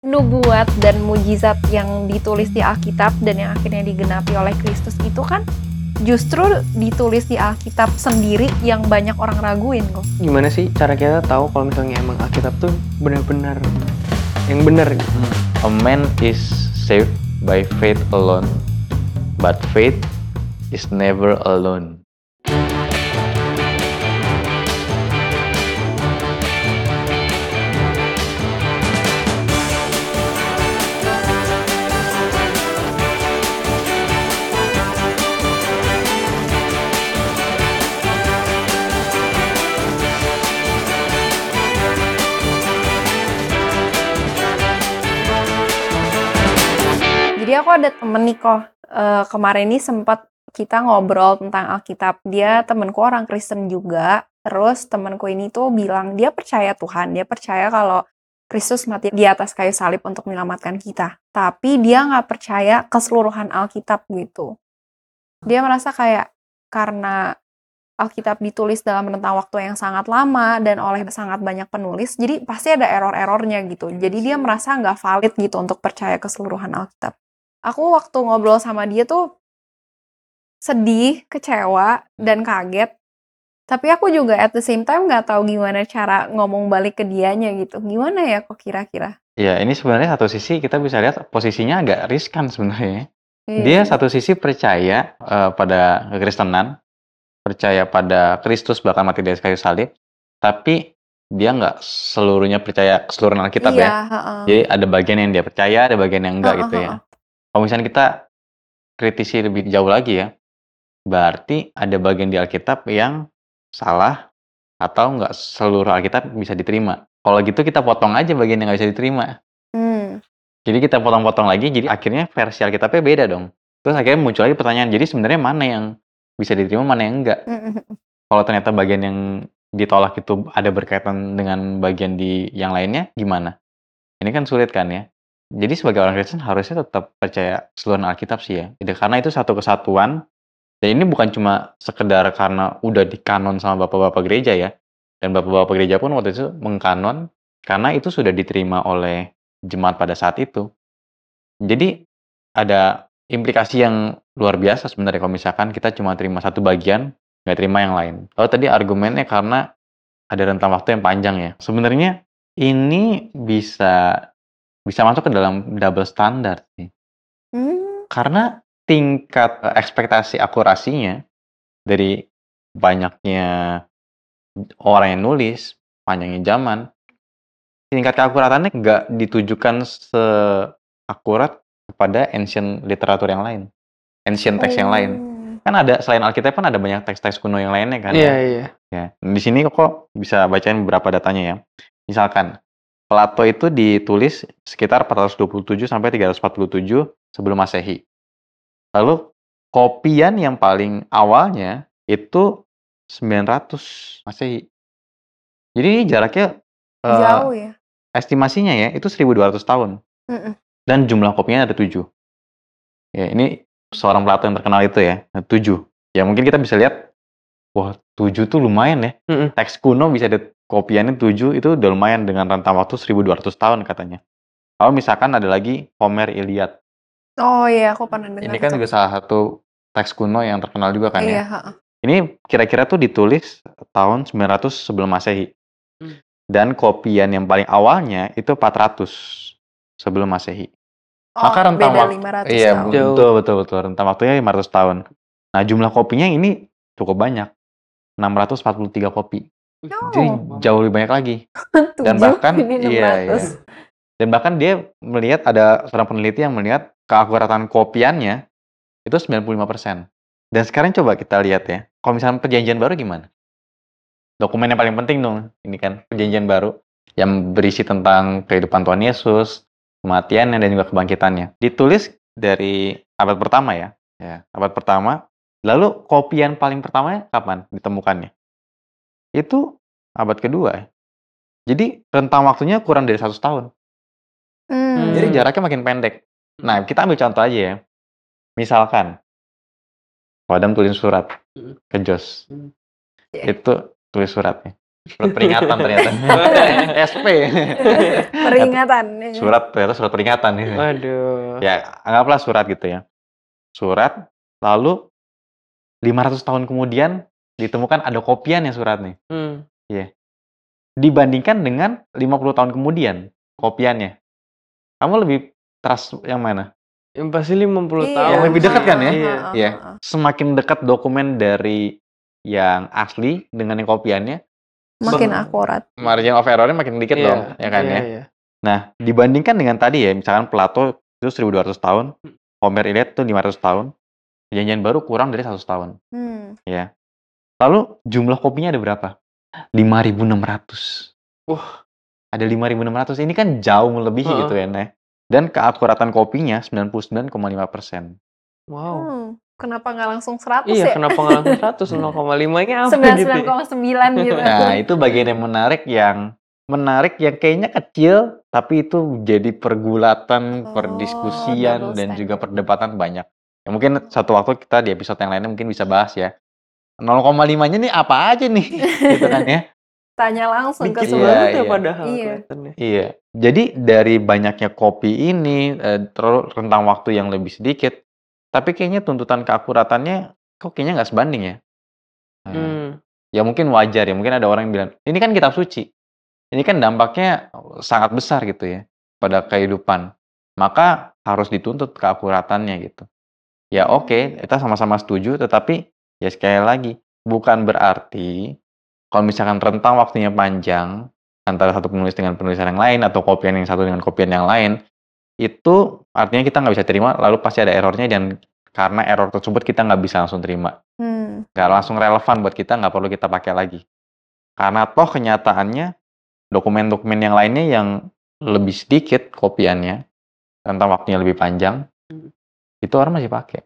nubuat dan mujizat yang ditulis di Alkitab dan yang akhirnya digenapi oleh Kristus itu kan justru ditulis di Alkitab sendiri yang banyak orang raguin kok. Gimana sih cara kita tahu kalau misalnya emang Alkitab tuh benar-benar yang benar gitu? A man is saved by faith alone, but faith is never alone. Aku ada temen nih kok eh, kemarin ini sempat kita ngobrol tentang Alkitab. Dia temenku orang Kristen juga. Terus temenku ini tuh bilang dia percaya Tuhan, dia percaya kalau Kristus mati di atas kayu salib untuk menyelamatkan kita. Tapi dia nggak percaya keseluruhan Alkitab gitu. Dia merasa kayak karena Alkitab ditulis dalam rentang waktu yang sangat lama dan oleh sangat banyak penulis, jadi pasti ada error-errornya gitu. Jadi dia merasa nggak valid gitu untuk percaya keseluruhan Alkitab. Aku waktu ngobrol sama dia tuh sedih, kecewa, dan kaget. Tapi aku juga at the same time nggak tahu gimana cara ngomong balik ke dianya gitu. Gimana ya kok kira-kira? Ya, ini sebenarnya satu sisi kita bisa lihat posisinya agak riskan sebenarnya. Iya. Dia satu sisi percaya eh, pada kekristenan, percaya pada Kristus bahkan mati di kayu salib, tapi dia nggak seluruhnya percaya keseluruhan Alkitab iya, ya. heeh. Jadi ada bagian yang dia percaya, ada bagian yang enggak Heeh, gitu ya. Kalau misalnya kita kritisi lebih jauh lagi ya, berarti ada bagian di Alkitab yang salah atau nggak seluruh Alkitab bisa diterima. Kalau gitu kita potong aja bagian yang nggak bisa diterima. Hmm. Jadi kita potong-potong lagi, jadi akhirnya versi Alkitabnya beda dong. Terus akhirnya muncul lagi pertanyaan, jadi sebenarnya mana yang bisa diterima, mana yang enggak? Mm-mm. Kalau ternyata bagian yang ditolak itu ada berkaitan dengan bagian di yang lainnya, gimana? Ini kan sulit kan ya? Jadi sebagai orang Kristen harusnya tetap percaya seluruh Alkitab sih ya. Jadi karena itu satu kesatuan, dan ini bukan cuma sekedar karena udah dikanon sama bapak-bapak gereja ya. Dan bapak-bapak gereja pun waktu itu mengkanon, karena itu sudah diterima oleh jemaat pada saat itu. Jadi ada implikasi yang luar biasa sebenarnya kalau misalkan kita cuma terima satu bagian, nggak terima yang lain. Kalau tadi argumennya karena ada rentang waktu yang panjang ya. Sebenarnya ini bisa bisa masuk ke dalam double standard sih. Hmm. Karena tingkat eh, ekspektasi akurasinya dari banyaknya orang yang nulis, panjangnya zaman, tingkat keakuratannya nggak ditujukan seakurat kepada ancient literatur yang lain, ancient text yang lain. Oh. Kan ada selain Alkitab kan ada banyak teks-teks kuno yang lainnya kan. Iya, ya. iya. Ya, di sini kok bisa bacain beberapa datanya ya. Misalkan Plato itu ditulis sekitar 427 sampai 347 sebelum Masehi. Lalu kopian yang paling awalnya itu 900 Masehi. Jadi ini jaraknya eh, Jauh ya. estimasinya ya itu 1200 tahun Mm-mm. dan jumlah kopinya ada 7. Ya, ini seorang Plato yang terkenal itu ya, 7. Ya mungkin kita bisa lihat wah 7 tuh lumayan ya Mm-mm. teks kuno bisa ada kopiannya 7 itu udah lumayan dengan rentang waktu 1200 tahun katanya. Kalau misalkan ada lagi Homer Iliad. Oh iya, aku pernah dengar. Ini kan juga salah satu teks kuno yang terkenal juga kan Iya, ya. heeh. Ini kira-kira tuh ditulis tahun 900 sebelum Masehi. Hmm. Dan kopian yang paling awalnya itu 400 sebelum Masehi. Oh, Maka rentang beda wak- 500 Iya, tahun. Betul betul betul. Rentang waktunya 500 tahun. Nah, jumlah kopinya ini cukup banyak. 643 kopi. Jadi Oh, jauh lebih banyak lagi. dan bahkan iya, 600. iya. Dan bahkan dia melihat ada seorang peneliti yang melihat keakuratan kopiannya itu 95%. Dan sekarang coba kita lihat ya. Kalau misalnya perjanjian baru gimana? Dokumen yang paling penting dong. Ini kan perjanjian baru yang berisi tentang kehidupan Tuhan Yesus, kematiannya dan juga kebangkitannya. Ditulis dari abad pertama ya. Ya, abad pertama. Lalu kopian paling pertamanya kapan ditemukannya? Itu abad kedua. ya. Jadi rentang waktunya kurang dari 100 tahun. Hmm. Jadi jaraknya makin pendek. Nah, kita ambil contoh aja ya. Misalkan, Wadam tulis surat Hmm. ke Jos. Hmm. Iya. Itu tulis suratnya. Surat peringatan ternyata. SP. Peringatan. Surat ternyata surat peringatan. Waduh. Ya, anggaplah surat gitu ya. Surat, lalu 500 tahun kemudian ditemukan ada kopiannya surat nih. Hmm. Dibandingkan dengan 50 tahun kemudian kopiannya. Kamu lebih trust yang mana? Yang pasti 50 Iya. tahun. Yang lebih dekat kan ya? Iya. Iya. heeh. Semakin dekat dokumen dari yang asli dengan yang kopiannya, Makin akurat. margin of error-nya makin dikit Iya, dong, ya kan iya, ya? iya. Nah, dibandingkan dengan tadi ya, misalkan Plato itu 1200 tahun, Homer Iliad itu 500 tahun, perjanjian baru kurang dari 100 tahun, Hmm. ya. Lalu jumlah kopinya ada berapa? 5.600. Wah. Ada 5.600. Ini kan jauh melebihi Heeh. gitu ya, Neh. Dan keakuratan kopinya 99,5%. Wow. Hmm. Kenapa nggak langsung 100 Iya, ya? kenapa nggak langsung 100? 0,5-nya apa gitu ya? 99,9 gitu. Nah, itu bagian yang menarik yang menarik yang kayaknya kecil tapi itu jadi pergulatan, Oh, perdiskusian dan juga perdebatan banyak. Ya, mungkin satu waktu kita di episode yang lainnya mungkin bisa bahas ya. 0,5-nya nih apa aja nih gitu kan ya. Tanya langsung ke Dikit Iya, banget ya iya. padahal Iya. Iya. Jadi dari banyaknya kopi ini eh, terus rentang waktu yang lebih sedikit, tapi kayaknya tuntutan keakuratannya kok kayaknya nggak sebanding ya. Nah, Hmm. ya mungkin wajar ya mungkin ada orang yang bilang ini kan kitab suci ini kan dampaknya sangat besar gitu ya pada kehidupan maka harus dituntut keakuratannya gitu ya oke kita sama-sama setuju tetapi ya sekali lagi bukan berarti kalau misalkan rentang waktunya panjang antara satu penulis dengan penulisan yang lain atau kopian yang satu dengan kopian yang lain itu artinya kita nggak bisa terima lalu pasti ada errornya dan karena error tersebut kita nggak bisa langsung terima Hmm. nggak langsung relevan buat kita, nggak perlu kita pakai lagi. Karena toh kenyataannya dokumen-dokumen yang lainnya yang lebih sedikit kopiannya, tentang waktunya lebih panjang, itu orang masih pakai.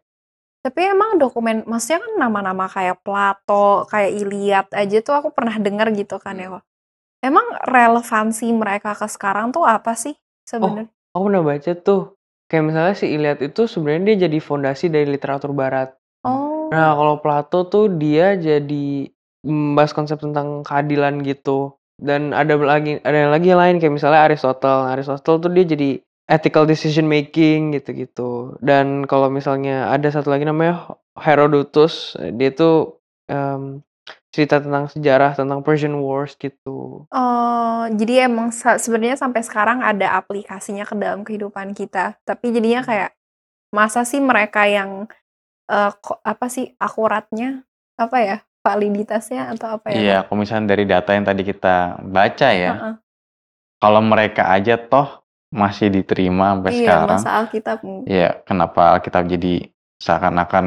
Tapi emang dokumen, maksudnya kan nama-nama kayak Plato, kayak Iliad aja tuh aku pernah dengar gitu kan ya. kok. Emang relevansi mereka ke sekarang tuh apa sih sebenarnya? Aku pernah baca tuh, kayak misalnya si Iliad itu sebenarnya dia jadi fondasi dari literatur barat. Oh, Nah, kalau Plato tuh dia jadi membahas konsep tentang keadilan gitu. Dan ada lagi ada yang lagi yang lain kayak misalnya Aristotle. Nah, Aristotle tuh dia jadi ethical decision making gitu-gitu. Dan kalau misalnya ada satu lagi namanya Herodotus, dia tuh em, cerita tentang sejarah tentang Persian Wars gitu. Oh, jadi emang sebenarnya sampai sekarang ada aplikasinya ke dalam kehidupan kita. Tapi jadinya kayak masa sih mereka yang ko- apa sih akuratnya apa ya validitasnya atau apa ya? Iya, kalau misalnya dari data yang tadi kita baca ya, Heeh. kalau mereka aja toh masih diterima sampai Iya, sekarang, masa Alkitab. ya kenapa Alkitab jadi seakan-akan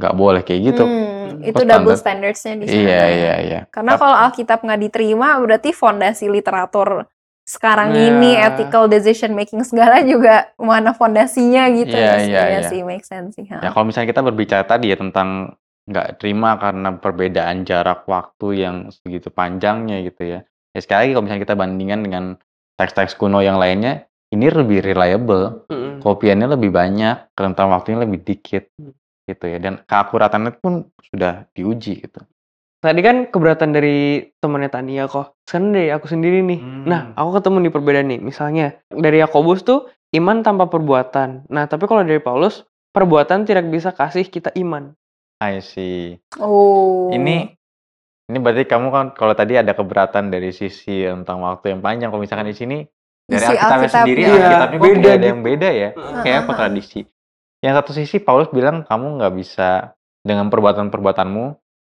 nggak boleh kayak gitu? Hmm, itu Kok double standar? standards-nya di sana. Iya, ya. iya, iya. Karena kalau Alkitab nggak diterima, berarti fondasi literatur sekarang Nah. ini ethical decision making segala juga mana fondasinya gitu Iya, ya iya, ya iya. sih make sense sih. Ya kalau misalnya kita berbicara tadi ya tentang nggak terima karena perbedaan jarak waktu yang segitu panjangnya gitu ya. Ya sekali lagi kalau misalnya kita bandingkan dengan teks-teks kuno yang lainnya, ini lebih reliable, Mm-mm. kopiannya lebih banyak, rentang waktunya lebih dikit Hmm. gitu ya. Dan keakuratannya pun sudah diuji gitu. Tadi kan keberatan dari temannya Tania kok. Sekarang dari aku sendiri nih. Hmm. Nah, aku ketemu nih perbedaan nih. Misalnya dari Yakobus tuh iman tanpa perbuatan. Nah, tapi kalau dari Paulus perbuatan tidak bisa kasih kita iman. I see. Oh. Ini ini berarti kamu kan kalau tadi ada keberatan dari sisi tentang waktu yang panjang. Kalau misalkan di sini dari Isi Alkitabnya Alkitab, sendiri, iya. Alkitabnya kok Beda ada gitu. yang beda ya. Kayak apa tradisi? Yang satu sisi Paulus bilang kamu nggak bisa dengan perbuatan-perbuatanmu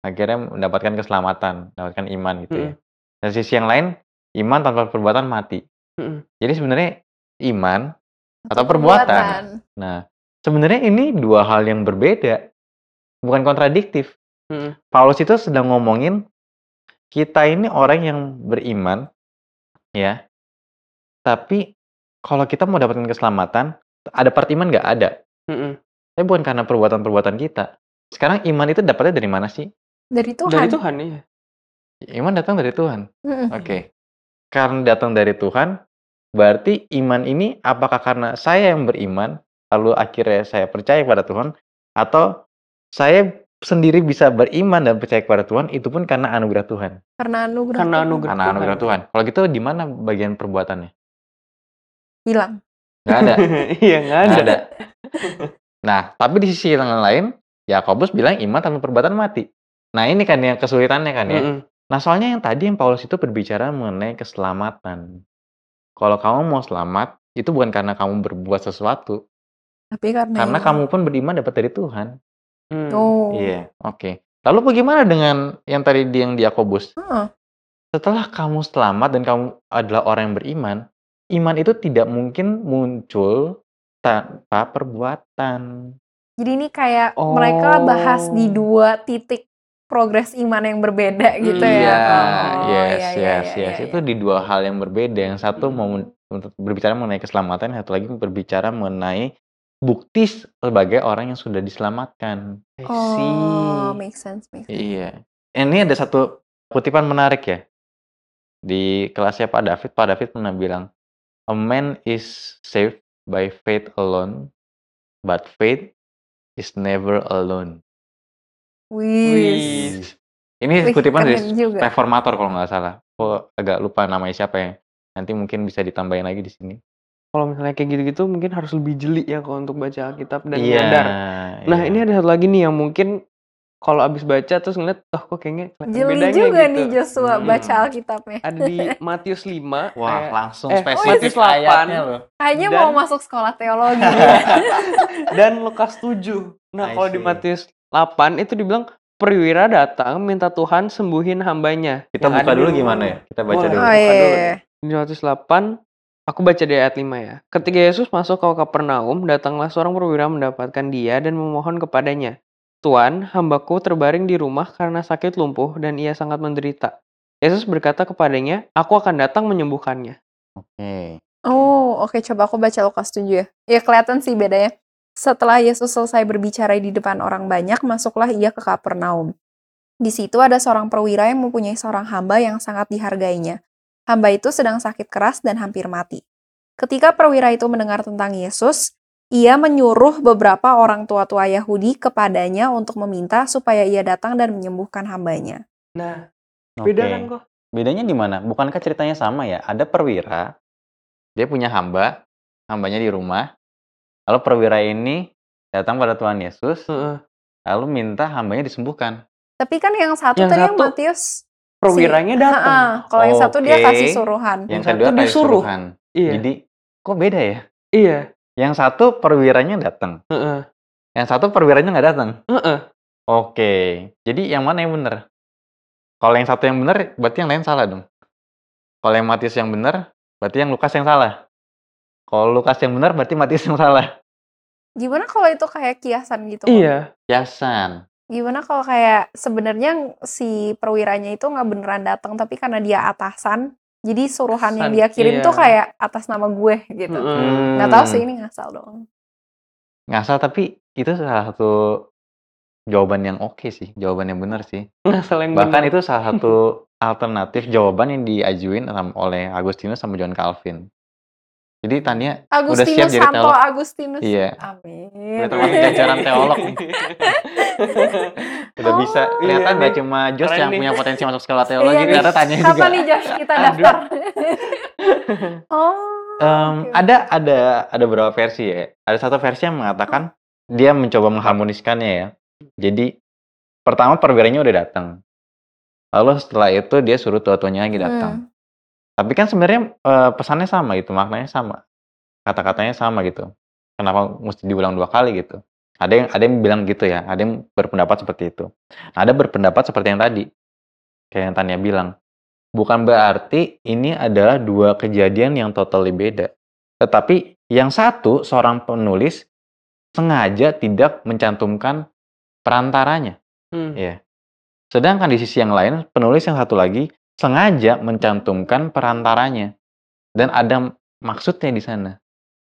akhirnya mendapatkan keselamatan, mendapatkan iman gitu ya. Dan sisi yang lain iman tanpa perbuatan mati. Mm-mm. Jadi sebenarnya iman atau perbuatan. Nah, sebenarnya ini dua hal yang berbeda, bukan kontradiktif. Mm-mm. Paulus itu sedang ngomongin kita ini orang yang beriman, ya. Tapi kalau kita mau dapatkan keselamatan, ada part iman nggak ada. Mm-mm. Tapi bukan karena perbuatan-perbuatan kita. Sekarang iman itu dapatnya dari mana sih? Dari Tuhan. Dari Tuhan ya. Iman datang dari Tuhan. Mm-mm. Oke. Karena datang dari Tuhan, berarti iman ini apakah karena saya yang beriman, lalu akhirnya saya percaya pada Tuhan, atau saya sendiri bisa beriman dan percaya kepada Tuhan itu pun karena anugerah Tuhan. Karena anugerah Karena Tuhan. anugerah Karena Tuhan. anugerah Tuhan. Kalau gitu di mana bagian perbuatannya? Hilang. Nggak ada. Iya nggak ada. ada. Nah, tapi di sisi yang lain, Yakobus bilang iman tanpa perbuatan mati. Nah, ini kan yang kesulitannya kan ya. Mm-mm. Nah, soalnya yang tadi yang Paulus itu berbicara mengenai keselamatan. Kalau kamu mau selamat, itu bukan karena kamu berbuat sesuatu, Tapi karena karena kamu pun beriman dapat dari Tuhan. Hmm. Oh. Iya, oke. Lalu bagaimana dengan yang tadi di- yang di Yakobus? Heeh. Setelah kamu selamat dan kamu adalah orang yang beriman, iman itu tidak mungkin muncul tanpa perbuatan. Jadi ini kayak mereka bahas di Oh. dua titik progres iman yang berbeda gitu Hmm, ya. Iya, Oh, yes, iya, iya, yes, iya, yes. iya, Itu iya. di dua hal yang berbeda. Yang satu Hmm. mau men- untuk berbicara mengenai keselamatan, yang satu lagi berbicara mengenai bukti sebagai orang yang sudah diselamatkan. I Oh, see. make sense, make sense. Iya. Ini ada satu kutipan menarik ya. Di kelasnya Pak David, Pak David pernah bilang, "A man is saved by faith alone, but faith is never alone." Wih. Ini Wih, kutipan dari juga. reformator kalau nggak salah. Kok agak lupa namanya siapa ya. Nanti mungkin bisa ditambahin lagi di sini. Kalau misalnya kayak gitu-gitu mungkin harus lebih jeli ya kalau untuk baca Alkitab dan Iya, nyadar. Nah, iya. ini ada satu lagi nih yang mungkin kalau abis baca terus ngeliat, oh kok kayaknya Jeli bedanya juga gitu. nih Joshua Hmm. baca Alkitabnya. Ada di Matius 5 Wah, ayat- langsung eh, spesifik Matius 8 ayatnya loh. Kayaknya Dan- mau masuk sekolah teologi dan Lukas 7. Nah, kalau di. Matius 8 itu dibilang perwira datang minta Tuhan sembuhin hambanya. Kita buka di dulu rumah." gimana ya? Kita baca Boleh. dulu. Oh Buka dulu iya. Di Matius 8, aku baca di ayat 5 ya. Ketika Yesus masuk ke Kapernaum, datanglah seorang perwira mendapatkan dia dan memohon kepadanya. Tuan, hambaku terbaring di rumah karena sakit lumpuh dan ia sangat menderita. Yesus berkata kepadanya, aku akan datang menyembuhkannya. Oke. Oh, oke coba aku baca Lukas 7 ya. Ya kelihatan sih bedanya. Setelah Yesus selesai berbicara di depan orang banyak, masuklah ia ke Kapernaum. Di situ ada seorang perwira yang mempunyai seorang hamba yang sangat dihargainya. Hamba itu sedang sakit keras dan hampir mati. Ketika perwira itu mendengar tentang Yesus, ia menyuruh beberapa orang tua-tua Yahudi kepadanya untuk meminta supaya ia datang dan menyembuhkan hambanya. Nah, Oke. beda kan kok? Bedanya di mana? Bukankah ceritanya sama ya? Ada perwira, dia punya hamba, hambanya di rumah. Lalu perwira ini datang pada Tuhan Yesus, Heeh. lalu minta hambanya disembuhkan. Tapi kan yang satu Yang tadi yang satu Matius Perwiranya si- datang. Ha-ha, kalau yang satu dia Oke. kasih suruhan. Yang satu kedua kayak disuruh. suruhan. Iya. Jadi kok beda ya? Iya. Yang satu perwiranya datang, Heeh. yang satu perwiranya nggak datang. Heeh. Oke, jadi yang mana yang benar? Kalau yang satu yang benar, berarti yang lain salah dong. Kalau yang Matius yang benar, berarti yang Lukas yang salah. Kalau Lukas yang benar, berarti Matius yang salah. Gimana kalau itu kayak kiasan gitu? Iya. Yasan. Gimana kalau kayak sebenarnya si perwiranya itu nggak beneran datang, tapi karena dia atasan, jadi suruhan yang dia kirim iya. tuh kayak atas nama gue gitu. Heeh. Nggak tahu sih Hmm. ini ngasal dong. Ngasal tapi itu salah satu jawaban yang oke sih, jawaban yang benar sih. Ngasal yang Bahkan bener. itu salah satu alternatif jawaban yang diajuin oleh Agustinus sama John Calvin. Jadi Tania udah siap Agustinus jadi Santo teolog. Agustinus. Iya. Amin. Udah termasuk jajaran teolog nih. Udah Oh. bisa kelihatan Iya nih. cuma Jos yang nih. punya potensi masuk sekolah teologi, Iya ternyata Tania juga. Kapan nih Josh kita Aduh. daftar? oh. Em, oke. ada ada ada beberapa versi ya. Ada satu versi yang mengatakan dia mencoba mengharmoniskannya ya. Jadi pertama perwiranya udah datang. Lalu setelah itu dia suruh tua-tuanya lagi datang. Hmm. Tapi kan sebenarnya eh, pesannya sama gitu, maknanya sama. Kata-katanya sama gitu. Kenapa mesti diulang dua kali gitu? Ada yang ada yang bilang gitu ya, ada yang berpendapat seperti itu. Nah, ada berpendapat seperti yang tadi. Kayak yang Tania bilang. Bukan berarti ini adalah dua kejadian yang totally beda. Tetapi yang satu, seorang penulis sengaja tidak mencantumkan perantaranya. Hmm. Ya. Sedangkan di sisi yang lain, penulis yang satu lagi sengaja mencantumkan perantaranya. Dan ada maksudnya di sana.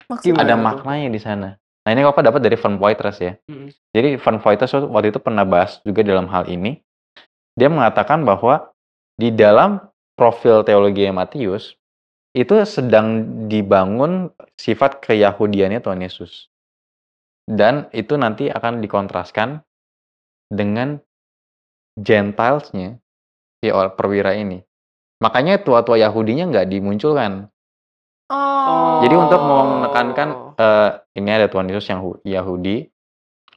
Maksudnya Ada tuh? maknanya di sana. Nah, ini Bapak dapat dari Van Poitras ya. Mm. Jadi Van Poitras waktu itu pernah bahas juga dalam hal ini. Dia mengatakan bahwa di dalam profil teologi Matius itu sedang dibangun sifat keyahudiannya Tuhan Yesus. Dan itu nanti akan dikontraskan dengan Gentiles-nya si perwira ini. Makanya tua-tua Yahudinya nggak dimunculkan. Oh. Jadi untuk mau menekankan, eee, ini ada Tuhan Yesus yang hu Yahudi,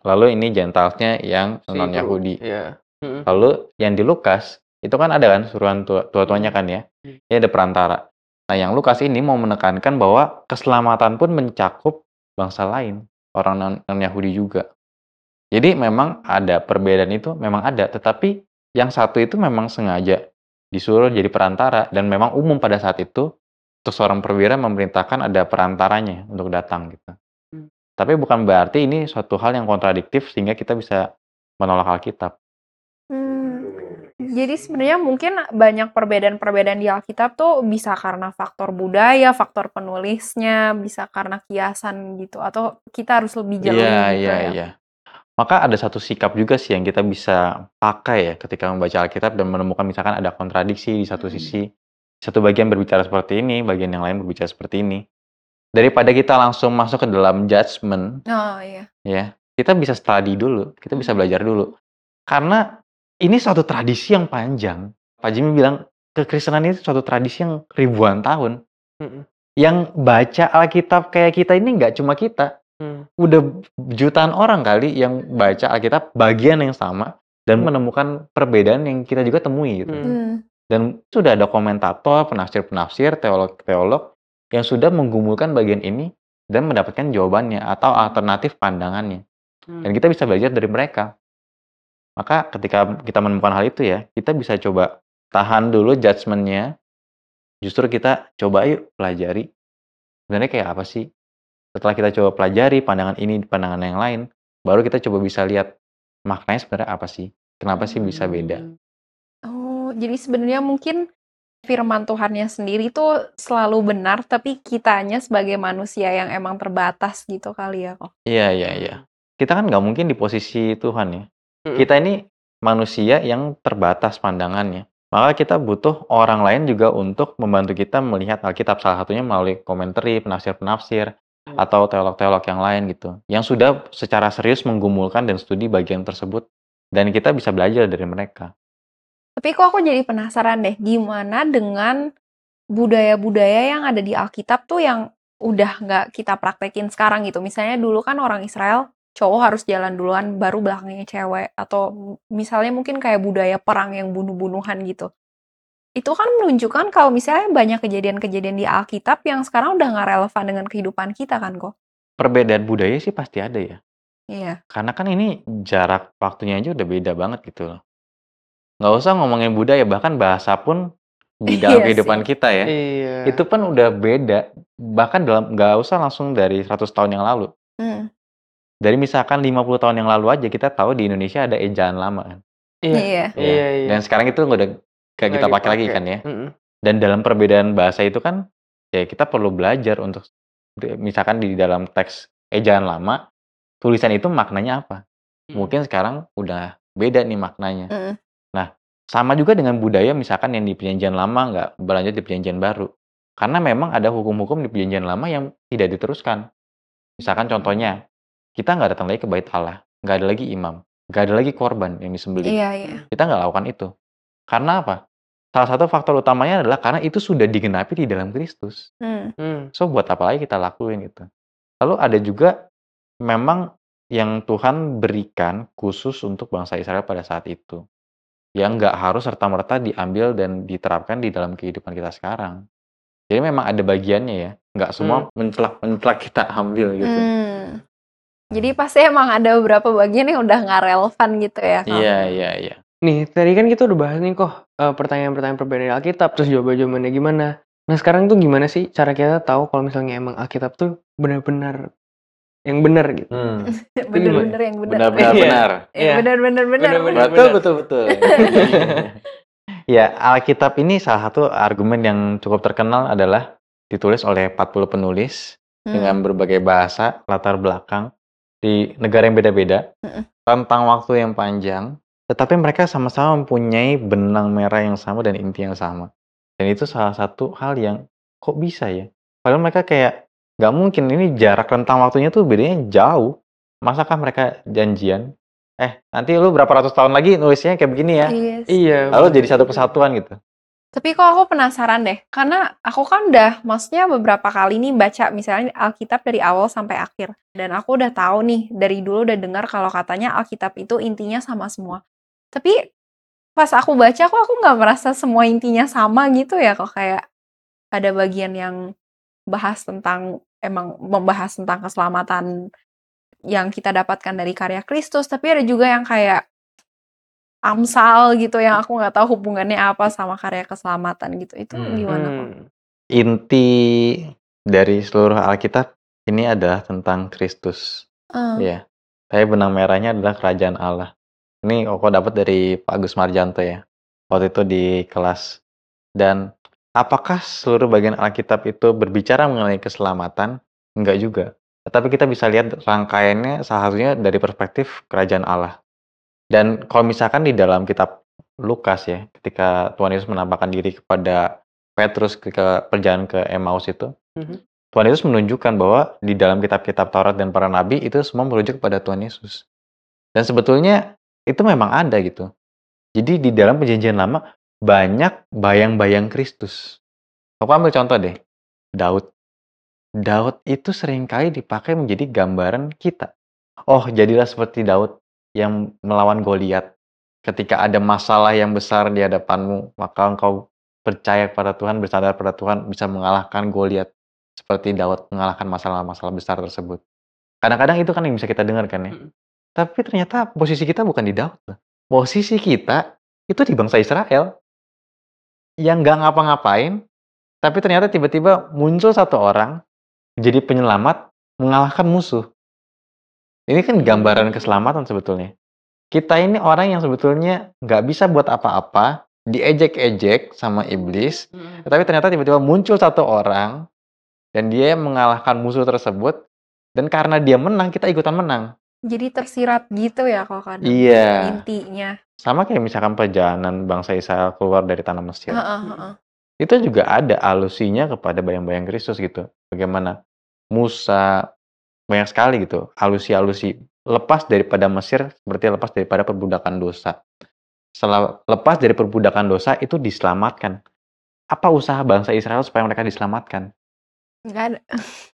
lalu ini Gentiles-nya yang Si non-Yahudi. Iya. Mhm. Lalu yang di Lukas, itu kan ada kan suruhan tua tua-tuanya kan ya, Hmm. ini ada perantara. Nah yang Lukas ini mau menekankan bahwa keselamatan pun mencakup bangsa lain, orang non non-Yahudi juga. Jadi memang ada perbedaan itu memang ada, tetapi yang satu itu memang sengaja disuruh jadi perantara dan memang umum pada saat itu, untuk seorang perwira memerintahkan ada perantaranya untuk datang gitu. Mmm. Tapi bukan berarti ini suatu hal yang kontradiktif sehingga kita bisa menolak Alkitab. Mmm, jadi sebenarnya mungkin banyak perbedaan-perbedaan di Alkitab tuh bisa karena faktor budaya, faktor penulisnya, bisa karena kiasan gitu, atau kita harus lebih jeli Iya gitu iya ya? iya. Maka ada satu sikap juga sih yang kita bisa pakai ya ketika membaca Alkitab dan menemukan misalkan ada kontradiksi di satu Mhm. sisi, satu bagian berbicara seperti ini, bagian yang lain berbicara seperti ini. Daripada kita langsung masuk ke dalam judgement Oh, iya. ya, kita bisa study dulu, kita bisa belajar dulu. Karena ini suatu tradisi yang panjang. Pak Jimmy bilang, kekristenan itu suatu tradisi yang ribuan tahun. Mhm. Yang baca Alkitab kayak kita ini nggak cuma kita. Mmm. Udah jutaan orang kali yang baca Alkitab bagian yang sama dan menemukan perbedaan yang kita juga temui gitu. Mmm. Mmm. Dan sudah ada komentator, penafsir-penafsir, teolog-teolog yang sudah menggumulkan bagian ini dan mendapatkan jawabannya atau alternatif pandangannya. Dan Mmm. kita bisa belajar dari mereka. Maka ketika kita menemukan hal itu ya, kita bisa coba tahan dulu judgement-nya. Justru kita coba yuk pelajari. Sebenarnya kayak apa sih? Setelah kita coba pelajari pandangan ini, pandangan yang lain, baru kita coba bisa lihat maknanya sebenarnya apa sih? Kenapa sih bisa beda? Mmm. Oh, jadi sebenarnya mungkin firman Tuhannya sendiri tuh selalu benar, tapi kitanya sebagai manusia yang emang terbatas gitu kali ya, kok? Iya iya iya. Kita kan nggak mungkin di posisi Tuhan ya. Mhm. Kita ini manusia yang terbatas pandangannya. Maka kita butuh orang lain juga untuk membantu kita melihat Alkitab. Salah satunya melalui komentari, penafsir-penafsir. Atau teolog-teolog yang lain gitu. Yang sudah secara serius menggumulkan dan studi bagian tersebut. Dan kita bisa belajar dari mereka. Tapi kok aku jadi penasaran deh, gimana dengan budaya-budaya yang ada di Alkitab tuh yang udah nggak kita praktekin sekarang gitu? Misalnya dulu kan orang Israel, cowok harus jalan duluan, baru belakangnya cewek. Atau misalnya mungkin kayak budaya perang yang bunuh-bunuhan gitu. Itu kan menunjukkan kalau misalnya banyak kejadian-kejadian di Alkitab yang sekarang udah nggak relevan dengan kehidupan kita kan, kok? Perbedaan budaya sih pasti ada ya. Iya. Karena kan ini jarak waktunya aja udah beda banget gitu loh. Nggak usah ngomongin budaya, bahkan bahasa pun di dalam Iya kehidupan sih. kita ya. Iya. Itu pun udah beda. Bahkan dalam nggak usah langsung dari 100 tahun yang lalu. Mmm. Dari misalkan 50 tahun yang lalu aja kita tahu di Indonesia ada ejaan lama kan. Iya. Iya. Ya. Iya iya. Dan sekarang itu udah nggak kita pakai lagi kan ya. Mhm. Dan dalam perbedaan bahasa itu kan, ya kita perlu belajar untuk misalkan di dalam teks ejaan lama, tulisan itu maknanya apa? Mhm. Mungkin sekarang udah beda nih maknanya. Mhm. Nah, sama juga dengan budaya misalkan yang di perjanjian lama nggak berlanjut di perjanjian baru. Karena memang ada hukum-hukum di perjanjian lama yang tidak diteruskan. Misalkan contohnya, kita nggak datang lagi ke bait Allah, nggak ada lagi imam, nggak ada lagi korban yang disembelih. Iya iya. Kita nggak lakukan itu. Karena apa? Salah satu faktor utamanya adalah karena itu sudah digenapi di dalam Kristus. Mmm. Mmm. So buat apa lagi kita lakuin gitu. Lalu ada juga memang yang Tuhan berikan khusus untuk bangsa Israel pada saat itu. Yang nggak harus serta-merta diambil dan diterapkan di dalam kehidupan kita sekarang. Jadi memang ada bagiannya ya, nggak semua mencelak-mencelak kita ambil gitu. Mmm. Jadi pasti emang ada beberapa bagian yang udah nggak relevan gitu ya? Iya iya iya. Nih, tadi kan kita udah bahas nih kok, eee, pertanyaan-pertanyaan perbedaan Alkitab, terus jawaban-jawabannya gimana. Nah, sekarang tuh gimana sih cara kita tahu kalau misalnya emang Alkitab tuh benar-benar yang benar gitu? Hmm. Bener-bener yang bener. Benar-benar Iya. benar. Iya, Iya. bener-bener bener. Bener-bener Betul betul betul. ya, Alkitab ini salah satu argumen yang cukup terkenal adalah ditulis oleh 40 penulis dengan Mmm. berbagai bahasa, latar belakang di negara yang beda-beda, Mhm. tentang waktu yang panjang, tetapi mereka sama-sama mempunyai benang merah yang sama dan inti yang sama. Dan itu salah satu hal yang kok bisa ya? Padahal mereka kayak nggak mungkin ini jarak rentang waktunya tuh bedanya jauh. Masakah mereka janjian eh nanti lu berapa ratus tahun lagi nulisnya kayak begini ya. Iya sih. Iya. Lalu bener. jadi satu kesatuan gitu. Tapi kok aku penasaran deh, karena aku kan udah maksudnya beberapa kali nih baca misalnya Alkitab dari awal sampai akhir. Dan aku udah tahu nih, dari dulu udah dengar kalau katanya Alkitab itu intinya sama semua. Tapi pas aku baca kok aku nggak merasa semua intinya sama gitu ya kok kayak ada bagian yang bahas tentang emang membahas tentang keselamatan yang kita dapatkan dari karya Kristus, tapi ada juga yang kayak Amsal gitu yang aku nggak tahu hubungannya apa sama karya keselamatan gitu. Itu Hmm. gimana kok? Hmm. Inti dari seluruh Alkitab ini adalah tentang Kristus. Eh, Iya. Tapi benang merahnya adalah kerajaan Allah. Ini Koko dapat dari Pak Agus Marjanto ya. Waktu itu di kelas. Dan apakah seluruh bagian Alkitab itu berbicara mengenai keselamatan? Enggak juga. Tetapi kita bisa lihat rangkaiannya salah satunya dari perspektif kerajaan Allah. Dan kalau misalkan di dalam kitab Lukas ya, ketika Tuhan Yesus menampakkan diri kepada Petrus ketika perjalanan ke Emmaus itu, Mhm. Tuhan Yesus menunjukkan bahwa di dalam kitab-kitab Taurat dan para nabi itu semua merujuk kepada Tuhan Yesus. Dan sebetulnya itu memang ada gitu. Jadi di dalam perjanjian lama banyak bayang-bayang Kristus. Aku ambil contoh deh, Daud. Daud itu sering kali dipakai menjadi gambaran kita. Oh, jadilah seperti Daud yang melawan Goliat. Ketika ada masalah yang besar di hadapanmu, maka engkau percaya kepada Tuhan, bersandar pada Tuhan, bisa mengalahkan Goliat seperti Daud mengalahkan masalah-masalah besar tersebut. Kadang-kadang itu kan yang bisa kita dengarkan ya. Tapi ternyata posisi kita bukan di Daud. loh. Posisi kita itu di bangsa Israel yang nggak ngapa-ngapain, tapi ternyata tiba-tiba muncul satu orang jadi penyelamat mengalahkan musuh. Ini kan gambaran keselamatan sebetulnya. Kita ini orang yang sebetulnya nggak bisa buat apa-apa, diejek-ejek sama iblis, Hmm. tapi ternyata tiba-tiba muncul satu orang dan dia mengalahkan musuh tersebut dan karena dia menang kita ikutan menang. Jadi tersirat gitu ya kok kadang Iya. intinya. Sama kayak misalkan perjalanan bangsa Israel keluar dari tanah Mesir. Heeh, heeh. Itu juga ada alusinya kepada bayang-bayang Kristus gitu. Bagaimana Musa banyak sekali gitu alusi-alusi lepas daripada Mesir seperti lepas daripada perbudakan dosa. Setelah lepas dari perbudakan dosa itu diselamatkan. Apa usaha bangsa Israel supaya mereka diselamatkan? Nggak ada.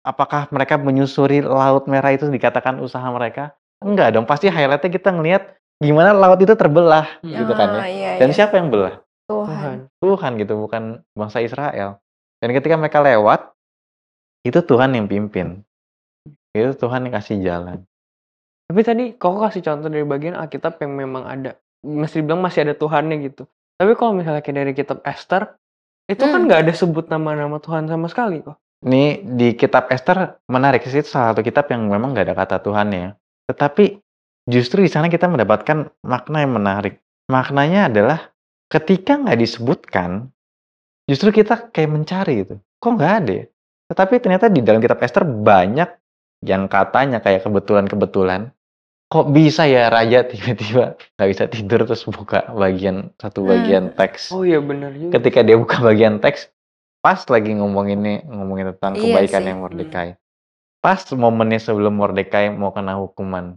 Apakah mereka menyusuri Laut Merah itu dikatakan usaha mereka? Enggak dong, pasti highlightnya kita ngelihat gimana laut itu terbelah Hmm. gitu kan ya. Ah, iya, Dan iya. siapa yang belah? Tuhan. Tuhan. Gitu, bukan bangsa Israel. Dan ketika mereka lewat, itu Tuhan yang pimpin. Itu Tuhan yang kasih jalan. Tapi tadi kok kasih contoh dari bagian Alkitab yang memang ada. Mesti bilang masih ada Tuhannya gitu. Tapi kalau misalnya kayak dari kitab Esther, itu kan Hmm. nggak ada sebut nama-nama Tuhan sama sekali kok. Ini di kitab Esther menarik sih, itu salah satu kitab yang memang nggak ada kata Tuhannya. Tetapi justru di sana kita mendapatkan makna yang menarik. Maknanya adalah ketika nggak disebutkan, justru kita kayak mencari gitu. Kok nggak ada ya? Tetapi ternyata di dalam kitab Esther banyak yang katanya kayak kebetulan-kebetulan. Kok bisa ya raja tiba-tiba nggak bisa tidur terus buka bagian satu Hmm. bagian teks Oh iya benar juga. ketika dia buka bagian teks pas lagi ngomongin ini ngomongin tentang Iya kebaikan sih. yang Mordekai pas momennya sebelum Mordekai mau kena hukuman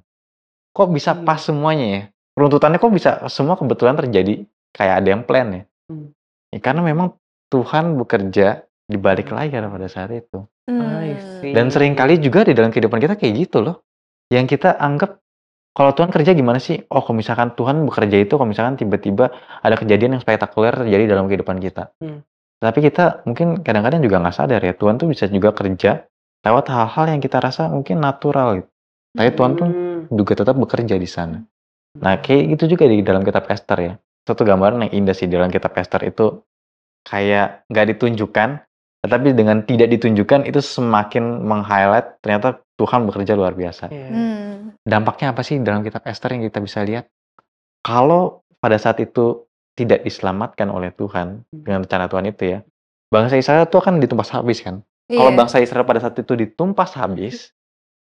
kok bisa Hmm. pas semuanya ya peruntutannya kok bisa semua kebetulan terjadi kayak ada yang plan ya Hmm. Ya, karena memang Tuhan bekerja di balik layar pada saat itu I Hmm. dan sering kali juga di dalam kehidupan kita kayak gitu loh yang kita anggap kalau Tuhan kerja gimana sih? Oh, kalau misalkan Tuhan bekerja itu, kalau misalkan tiba-tiba ada kejadian yang spektakuler terjadi dalam kehidupan kita. Hmm. Tapi kita mungkin kadang-kadang juga nggak sadar ya, Tuhan tuh bisa juga kerja lewat hal-hal yang kita rasa mungkin natural gitu. Tapi Tuhan tuh Hmm. juga tetap bekerja di sana. Nah, kayak gitu juga di dalam kitab Esther ya. Satu gambaran yang indah sih di dalam kitab Esther itu kayak nggak ditunjukkan, tetapi dengan tidak ditunjukkan itu semakin meng-highlight ternyata Tuhan bekerja luar biasa. Iya. Hmm. Dampaknya apa sih dalam kitab Esther yang kita bisa lihat? Kalau pada saat itu tidak diselamatkan oleh Tuhan dengan rencana Tuhan itu ya, bangsa Israel itu akan ditumpas habis kan? Kalau Iya. bangsa Israel pada saat itu ditumpas habis,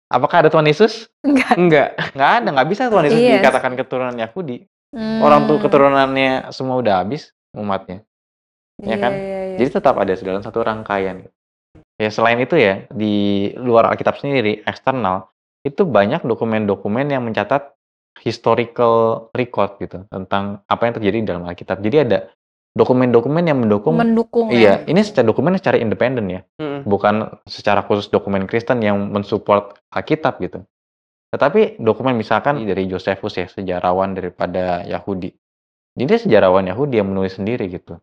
apakah ada Tuhan Yesus? Enggak. Enggak. Nggak ada, nggak bisa Tuhan Yesus Iya. dikatakan keturunan Yahudi. Orang tuh Hmm. keturunannya semua udah habis umatnya. ya kan? Iya, iya, iya. Jadi tetap ada dalam satu rangkaian. Ya selain itu ya di luar Alkitab sendiri eksternal itu banyak dokumen-dokumen yang mencatat historical record gitu tentang apa yang terjadi di dalam Alkitab. Jadi ada dokumen-dokumen yang mendukung Mendukung Iya, ya. ini secara dokumen secara independen ya. Mhm. Bukan secara khusus dokumen Kristen yang mensupport Alkitab gitu. Tetapi dokumen misalkan dari Josephus ya, sejarawan daripada Yahudi. Jadi sejarawan Yahudi yang menulis sendiri gitu.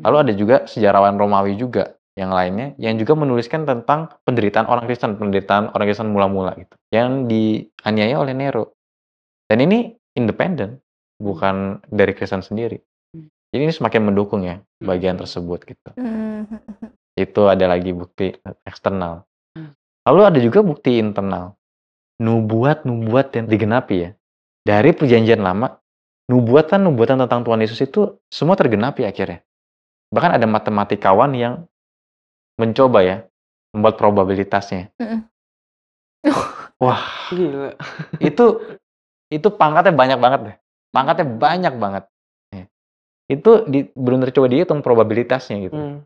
Lalu ada juga sejarawan Romawi juga yang lainnya yang juga menuliskan tentang penderitaan orang Kristen, penderitaan orang Kristen mula-mula gitu. Yang dianiaya oleh Nero. Dan ini independen, bukan dari Kristen sendiri. Jadi ini semakin mendukung ya bagian tersebut gitu. Hmm. Itu ada lagi bukti eksternal. Hmm. Lalu ada juga bukti internal. Nubuat-nubuat yang digenapi ya. Dari perjanjian lama, nubuatan-nubuatan tentang Tuhan Yesus itu semua tergenapi akhirnya. Bahkan ada matematikawan yang mencoba ya, membuat probabilitasnya. Wah, Gila. itu itu pangkatnya banyak banget deh. Pangkatnya banyak banget. Ya. Itu di, benar coba dihitung probabilitasnya gitu. Hmm.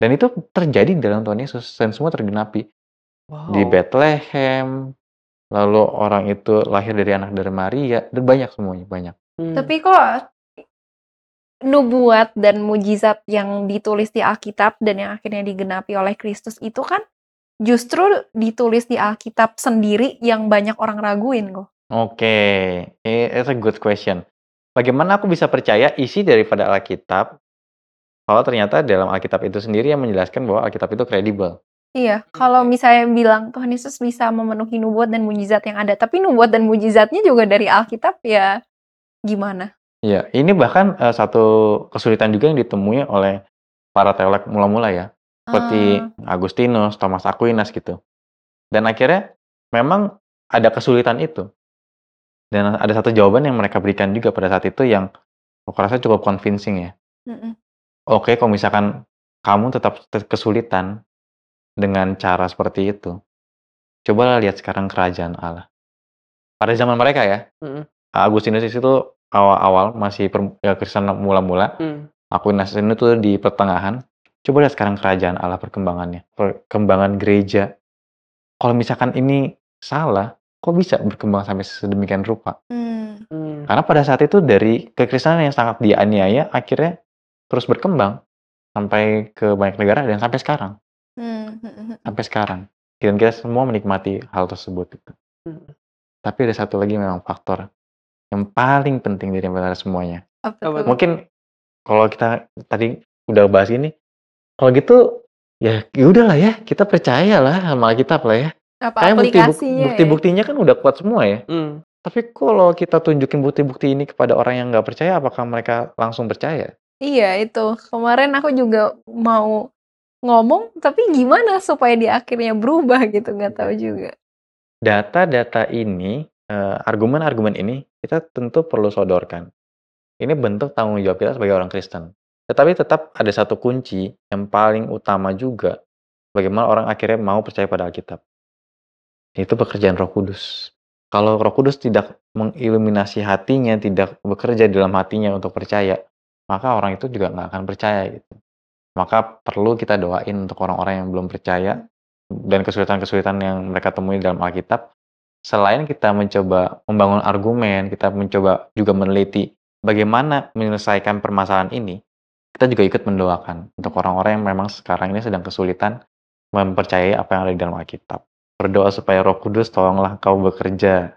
Dan itu terjadi di dalam Tuhan Yesus dan semua tergenapi. Wow. di Bethlehem, lalu orang itu lahir dari anak dari Maria, dan banyak semuanya, banyak. Hmm. Tapi kok nubuat dan mujizat yang ditulis di Alkitab dan yang akhirnya digenapi oleh Kristus itu kan justru ditulis di Alkitab sendiri yang banyak orang raguin kok. Oke, eh, it's a good question. Bagaimana aku bisa percaya isi daripada Alkitab kalau ternyata dalam Alkitab itu sendiri yang menjelaskan bahwa Alkitab itu kredibel? Iya, kalau misalnya bilang Tuhan Yesus bisa memenuhi nubuat dan mujizat yang ada, tapi nubuat dan mujizatnya juga dari Alkitab ya gimana? Ya, ini bahkan eh, satu kesulitan juga yang ditemui oleh para teolog mula-mula ya, seperti Ah, Agustinus, Thomas Aquinas gitu. Dan akhirnya memang ada kesulitan itu. Dan ada satu jawaban yang mereka berikan juga pada saat itu yang aku rasa cukup convincing ya. mm-mm. Oke, kalau misalkan kamu tetap te- kesulitan dengan cara seperti itu, cobalah lihat sekarang kerajaan Allah. Pada zaman mereka ya, Mm-mm. Agustinus itu awal-awal masih per, ya, Kristen mula-mula, Hmm. Aquinas ini tuh di pertengahan. Coba lihat sekarang kerajaan Allah perkembangannya, perkembangan gereja. Kalau misalkan ini salah, kok bisa berkembang sampai sedemikian rupa? Hmm. Hmm. Karena pada saat itu dari kekristenan yang sangat dianiaya, akhirnya terus berkembang sampai ke banyak negara dan sampai sekarang, Hmm, hmm, hmm. sampai sekarang. Dan kita semua menikmati hal tersebut. Gitu. Hmm. Tapi ada satu lagi memang faktor yang paling penting dari antara semuanya. Apa? Mungkin kalau kita tadi udah bahas ini, kalau gitu ya ya udahlah ya, kita percayalah sama Alkitab lah ya. Apa Kayak bukti aplikasinya ya? bukti-buktinya kan udah kuat semua ya. Hmm. Tapi kalau kita tunjukin bukti-bukti ini kepada orang yang nggak percaya, apakah mereka langsung percaya? Iya itu. Kemarin aku juga mau ngomong, tapi gimana supaya di akhirnya berubah gitu, nggak tahu juga. Data-data ini, eh, argumen-argumen ini kita tentu perlu sodorkan. Ini bentuk tanggung jawab kita sebagai orang Kristen. Tetapi tetap ada satu kunci yang paling utama juga, bagaimana orang akhirnya mau percaya pada Alkitab. Itu pekerjaan Roh Kudus. Kalau Roh Kudus tidak mengiluminasi hatinya, tidak bekerja dalam hatinya untuk percaya, maka orang itu juga nggak akan percaya gitu. Maka perlu kita doain untuk orang-orang yang belum percaya dan kesulitan-kesulitan yang mereka temui dalam Alkitab. Selain kita mencoba membangun argumen, kita mencoba juga meneliti bagaimana menyelesaikan permasalahan ini, kita juga ikut mendoakan untuk orang-orang yang memang sekarang ini sedang kesulitan mempercayai apa yang ada di dalam Alkitab. Berdoa supaya Roh Kudus tolonglah kau bekerja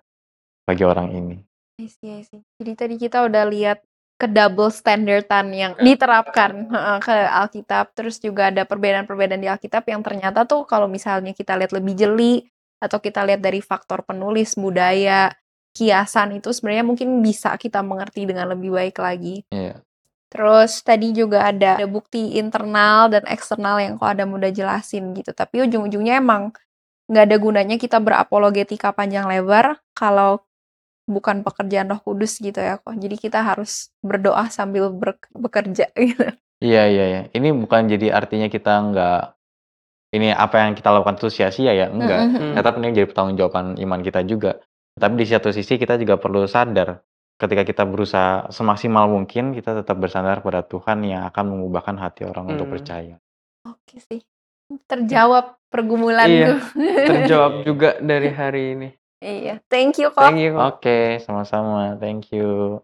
bagi orang ini. I see, I see. Jadi tadi kita udah lihat ke double standardan yang diterapkan heeh, ke Alkitab. Terus juga ada perbedaan-perbedaan di Alkitab yang ternyata tuh kalau misalnya kita lihat lebih jeli atau kita lihat dari faktor penulis, budaya, kiasan itu sebenarnya mungkin bisa kita mengerti dengan lebih baik lagi. Iya. Terus tadi juga ada, ada bukti internal dan eksternal yang kok ada mudah jelasin gitu. Tapi ujung-ujungnya emang nggak ada gunanya kita berapologetika panjang lebar kalau bukan pekerjaan Roh Kudus gitu ya kok. Jadi kita harus berdoa sambil ber- bekerja gitu. Iya, iya, iya. Ini bukan jadi artinya kita nggak ini apa yang kita lakukan itu sia-sia ya, enggak. Mm-mm. Hmm. Tetap ini jadi pertanggungjawaban iman kita juga. Tapi di satu sisi kita juga perlu sadar ketika kita berusaha semaksimal mungkin kita tetap bersandar pada Tuhan yang akan mengubahkan hati orang untuk Hmm. percaya. Oke sih. Terjawab pergumulanku. Iya, Terjawab juga dari hari ini. Iya, thank you kok. Thank you kok. Oke, sama-sama. Thank you.